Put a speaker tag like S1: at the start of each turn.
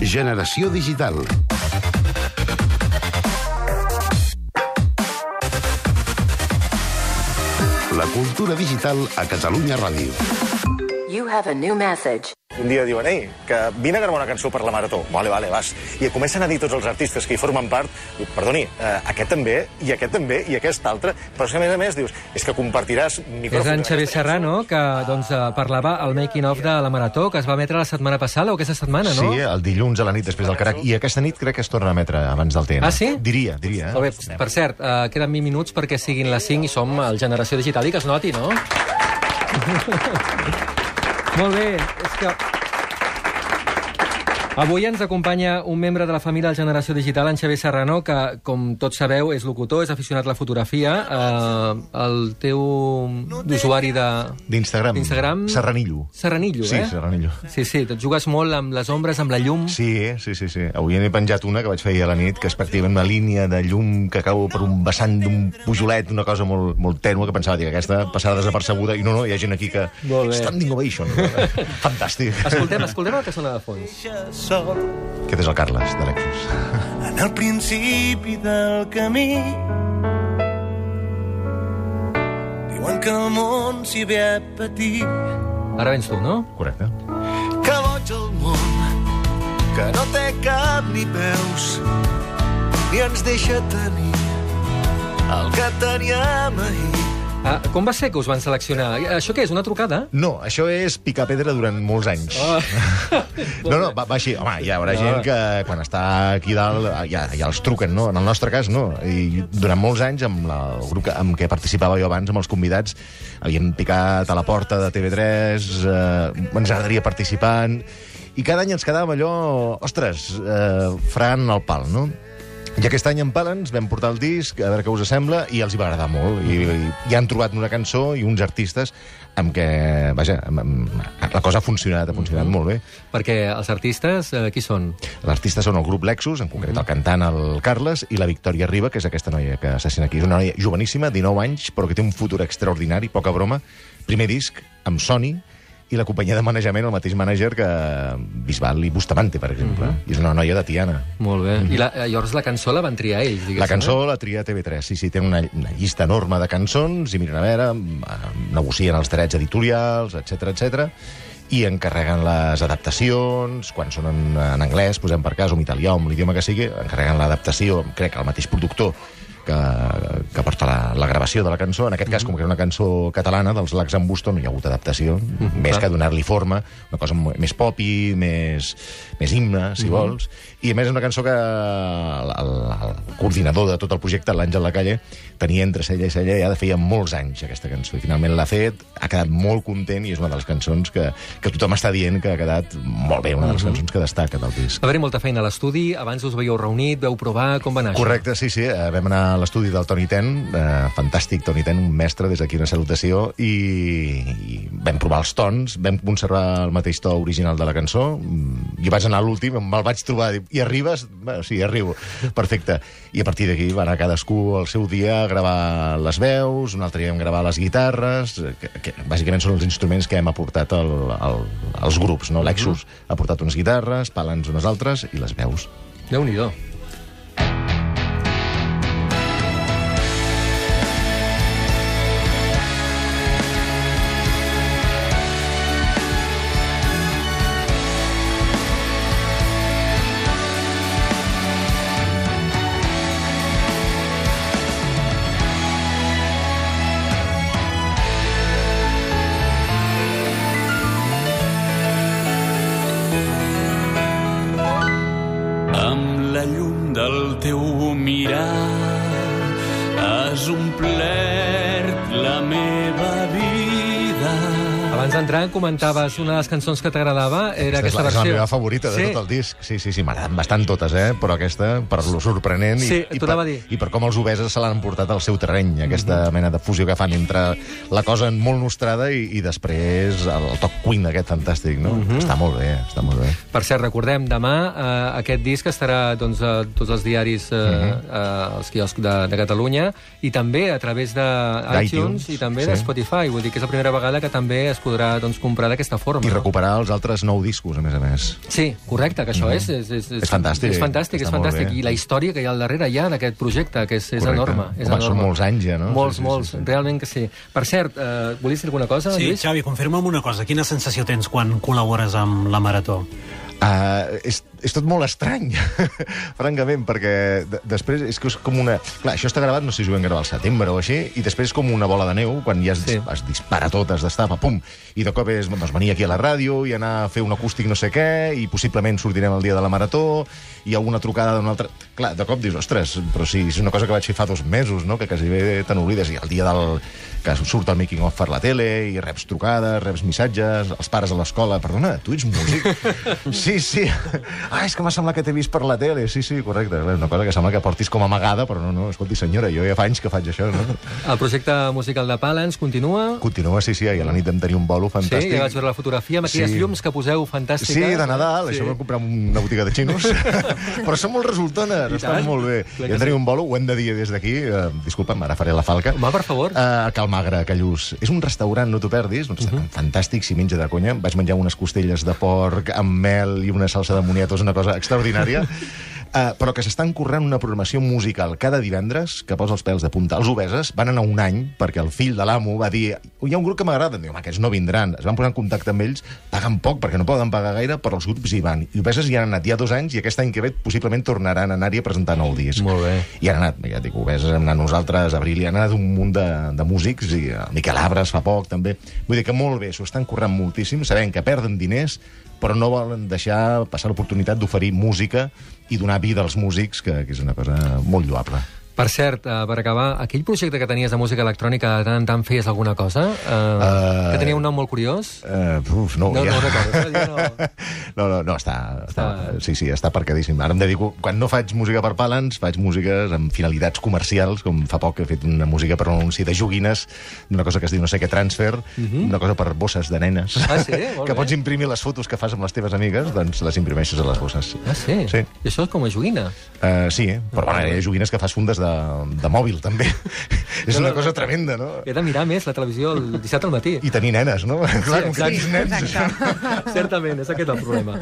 S1: Generació digital. La cultura digital a Catalunya Ràdio.
S2: You have a new message.
S3: Un dia diuen, ei, que vine a gravar una cançó per la Marató. Vale, vale, vas. I comencen a dir tots els artistes que hi formen part, diu, perdoni, eh, aquest també, i aquest també, i aquest altre, però és que a més a més dius, és que compartiràs micròfons...
S4: És en Xavier Serrano, que doncs, eh, parlava al making-of de la Marató, que es va emetre la setmana passada o aquesta setmana, no?
S5: Sí, el dilluns a la nit després del carac. I aquesta nit crec que es torna a emetre abans del TN.
S4: Ah, sí?
S5: Diria, diria.
S4: Molt bé, per cert, eh, queden 20 minuts perquè siguin les 5 i som el Generació Digital i que es noti, no? Molt bé, és que... Avui ens acompanya un membre de la família de Generació Digital, en Xavier Serrano, que, com tots sabeu, és locutor, és aficionat a la fotografia. Eh, el teu usuari de...
S5: D'Instagram.
S4: D'Instagram.
S5: Serranillo.
S4: Serranillo,
S5: Sí,
S4: eh?
S5: Serranillo.
S4: Sí, sí, et jugues molt amb les ombres, amb la llum.
S5: Sí, sí, sí, sí. Avui n'he penjat una que vaig fer ahir a la nit, que és pràcticament una línia de llum que cau per un vessant d'un pujolet, una cosa molt, molt tènua, que pensava que aquesta passarà desapercebuda, i no, no, hi ha gent aquí que... Standing ovation. Fantàstic.
S4: Escoltem, escoltem el que sona de fons.
S6: Sol
S5: Aquest és el Carles, de Lexus.
S6: en el principi del camí. Diuen que el món s'hi ve a patir,
S4: Ara vens tu, no?
S5: Correcte.
S6: que boig el món, que no té cap ni peus, ni ens deixa tenir el que teníem ahir.
S4: Ah, com va ser que us van seleccionar? Això què és, una trucada?
S5: No, això és picar pedra durant molts anys.
S4: Ah.
S5: No, no, va, va així. Home, hi haurà gent que quan està aquí dalt ja, ja els truquen, no? En el nostre cas, no. I durant molts anys, amb la, el grup que, amb què participava jo abans, amb els convidats, havien picat a la porta de TV3, eh, ens agradaria participar... I cada any ens quedàvem allò, ostres, eh, fregant el pal, no? I aquest any en Pala ens vam portar el disc, a veure què us sembla, i els hi va agradar molt. I, i, i han trobat una cançó i uns artistes amb què, vaja, amb, amb, la cosa ha funcionat, ha funcionat molt bé.
S4: Perquè els artistes, eh, qui són?
S5: L'artista són el grup Lexus, en concret el cantant, el Carles, i la Victòria Riba, que és aquesta noia que s'assina aquí. És una noia joveníssima, 19 anys, però que té un futur extraordinari, poca broma. Primer disc amb Sony, i la companyia de manejament, el mateix mànager que Bisbal i Bustamante, per exemple. I és una noia de Tiana.
S4: Molt bé. I la, eh, llavors la cançó la van triar ells, diguéssim.
S5: La cançó
S4: eh?
S5: la tria TV3, sí, sí, tenen una, una llista enorme de cançons i miren a veure, eh, negocien els drets editorials, etc etc i encarreguen les adaptacions, quan són en, en anglès, posem per cas, o en italià, o en l'idioma que sigui, encarreguen l'adaptació, crec que el mateix productor que, que porta la, la gravació de la cançó. En aquest cas, com que era una cançó catalana dels Lacs en Busto, no hi ha hagut adaptació, més
S4: clar.
S5: que donar-li forma, una cosa més popi, més, més himne, si vols. I a més és una cançó que el, el, el coordinador de tot el projecte, l'Àngel Lacalle, tenia entre cella i cella ja de feia molts anys aquesta cançó. I finalment l'ha fet, ha quedat molt content i és una de les cançons que, que tothom està dient que ha quedat molt bé, una de les cançons que destaca del disc.
S4: Va haver molta feina a l'estudi, abans us veieu reunit, veu provar, com va anar
S5: Correcte, sí, sí. Eh, vam anar a l'estudi del Toni Ten, eh, fantàstic Toni Ten, un mestre, des d'aquí una salutació, i, i vam provar els tons, vam conservar el mateix to original de la cançó, mm, i vaig anar a l'últim, me'l vaig trobar, i arribes? Bueno, sí, arribo. Perfecte. I a partir d'aquí va anar cadascú al seu dia a gravar les veus, un altre dia vam gravar les guitarres, que, que bàsicament són els instruments que hem aportat al, al, als grups, no? Lexus ha portat unes guitarres, Palans unes altres, i les veus.
S4: això? Déu-n'hi-do. D'entrar comentaves una de les cançons que t'agradava, era
S5: Aquesta és
S4: aquesta
S5: la, és la
S4: versió.
S5: meva favorita de
S4: sí.
S5: tot el disc. Sí, sí, sí, m'agraden bastant totes, eh? Però aquesta, per lo sorprenent
S4: Sí,
S5: i, i, per,
S4: dir.
S5: i per com els obeses se l'han portat al seu terreny, aquesta mena de fusió que fan entre la cosa molt nostrada i, i després el, el toc Queen aquest fantàstic, no? Està molt bé, està molt bé.
S4: Per cert, recordem, demà eh, aquest disc estarà doncs, a tots els diaris, eh,
S5: Mhm.
S4: eh, als quioscs de, de Catalunya, i també a través de
S5: d'iTunes,
S4: iTunes i també
S5: sí.
S4: de Spotify. Vull dir que és la primera vegada que també es podrà doncs, comprar d'aquesta forma.
S5: I
S4: no?
S5: recuperar els altres nou discos, a més a més.
S4: Sí, correcte, que això és, és, és,
S5: És fantàstic.
S4: És fantàstic, és
S5: Està
S4: fantàstic. I la història que hi ha al darrere ja d'aquest projecte, que és, és
S5: Correcte.
S4: enorme. És
S5: Home,
S4: enorme.
S5: són molts anys ja, no?
S4: Molts,
S5: Sí, sí,
S4: molts,
S5: sí, sí.
S4: realment que sí. Per cert, eh, volies dir alguna cosa,
S7: Sí,
S4: Lluís?
S7: Xavi, confirma'm una cosa. Quina sensació tens quan col·labores amb la Marató?
S5: Uh, és, és tot molt estrany, francament, perquè de, després és que és com una... Clar, això està gravat, no sé si ho vam gravar al setembre o així, i després és com una bola de neu, quan ja es,
S4: Sí.
S5: es dispara tot, es destapa, pum, i de cop és doncs, venir aquí a la ràdio i anar a fer un acústic no sé què, i possiblement sortirem el dia de la Marató, i alguna trucada d'un altre... Clar, de cop dius, ostres, però sí, és una cosa que vaig fer fa dos mesos, no?, que quasi bé te n'oblides, i el dia del que surt el making of per la tele, i reps trucades, reps missatges, els pares a l'escola, perdona, tu ets músic? sí, sí. Ah, és que m'ha semblat que t'he vist per la tele. Sí, sí, correcte. Una cosa que sembla que portis com amagada, però no, no, escolti, senyora, jo ja fa anys que faig això, no?
S4: El projecte musical de Palans continua.
S5: Continua, sí, sí, ahir a la nit vam tenir un bolo
S4: Sí,
S5: fantàstic.
S4: ja vaig veure la fotografia amb aquelles
S5: Sí.
S4: llums que poseu fantàstiques.
S5: Sí, de Nadal,
S4: Sí.
S5: sí. això ho vam comprar una botiga de xinos. Però són molt resultones,
S4: I
S5: estan
S4: tant.
S5: molt bé.
S4: Clar
S5: I vam tenir
S4: sí.
S5: un bolo, ho hem de dir des d'aquí, uh, disculpa'm, ara faré la falca.
S4: Home, per favor.
S5: Uh, Calmagre, Callús. És un restaurant, no t'ho perdis, un restaurant fantàstic, si menja de conya. Vaig menjar unes costelles de porc amb mel i una salsa de moniatos, una cosa extraordinària. Uh, però que s'estan currant una programació musical cada divendres que posa els pèls de punta. Els obeses van anar un any perquè el fill de l'amo va dir hi ha un grup que m'agrada, diu, home, aquests no vindran. Es van posar en contacte amb ells, paguen poc perquè no poden pagar gaire, però els grups hi van. I obeses hi han anat ja dos anys i aquest any que ve possiblement tornaran a anar-hi a presentar nou disc.
S4: Molt bé.
S5: I han anat, ja dic, obeses, hem anat nosaltres, Abril, i han anat un munt de, de músics, i el Miquel Abres fa poc, també. Vull dir que molt bé, s'ho estan currant moltíssim, sabent que perden diners, però no volen deixar passar l'oportunitat d'oferir música i donar vida als músics, que, que és una cosa molt lloable.
S4: Per cert, uh, per acabar, aquell projecte que tenies de música electrònica, de tant en tant feies alguna cosa? Uh,
S5: Eh,
S4: que tenia un nom molt curiós?
S5: Uh, uf, no,
S4: No,
S5: ja.
S4: no recordo, eh? Jo no-
S5: no, no, no, està, està,
S4: Està-
S5: sí, sí, està parcadíssim. Ara em dedico, quan no faig música per Palans, faig músiques amb finalitats comercials, com fa poc he fet una música per un anunci de joguines, d'una cosa que es diu no sé què transfer, una cosa per bosses de nenes,
S4: Mhm. Ah, sí? Molt
S5: que
S4: bé.
S5: pots imprimir les fotos que fas amb les teves amigues, doncs les imprimeixes a les bosses.
S4: Ah, sí?
S5: Sí.
S4: I això és com a joguina?
S5: Uh, sí, però bueno, hi ha joguines que fas fundes de, de mòbil, també. és una cosa tremenda, no?
S4: He de mirar més la televisió el dissabte al matí.
S5: I tenir nenes, no? Clar, com que
S4: exacte.
S5: tens nens, això...
S4: Certament, és aquest el problema.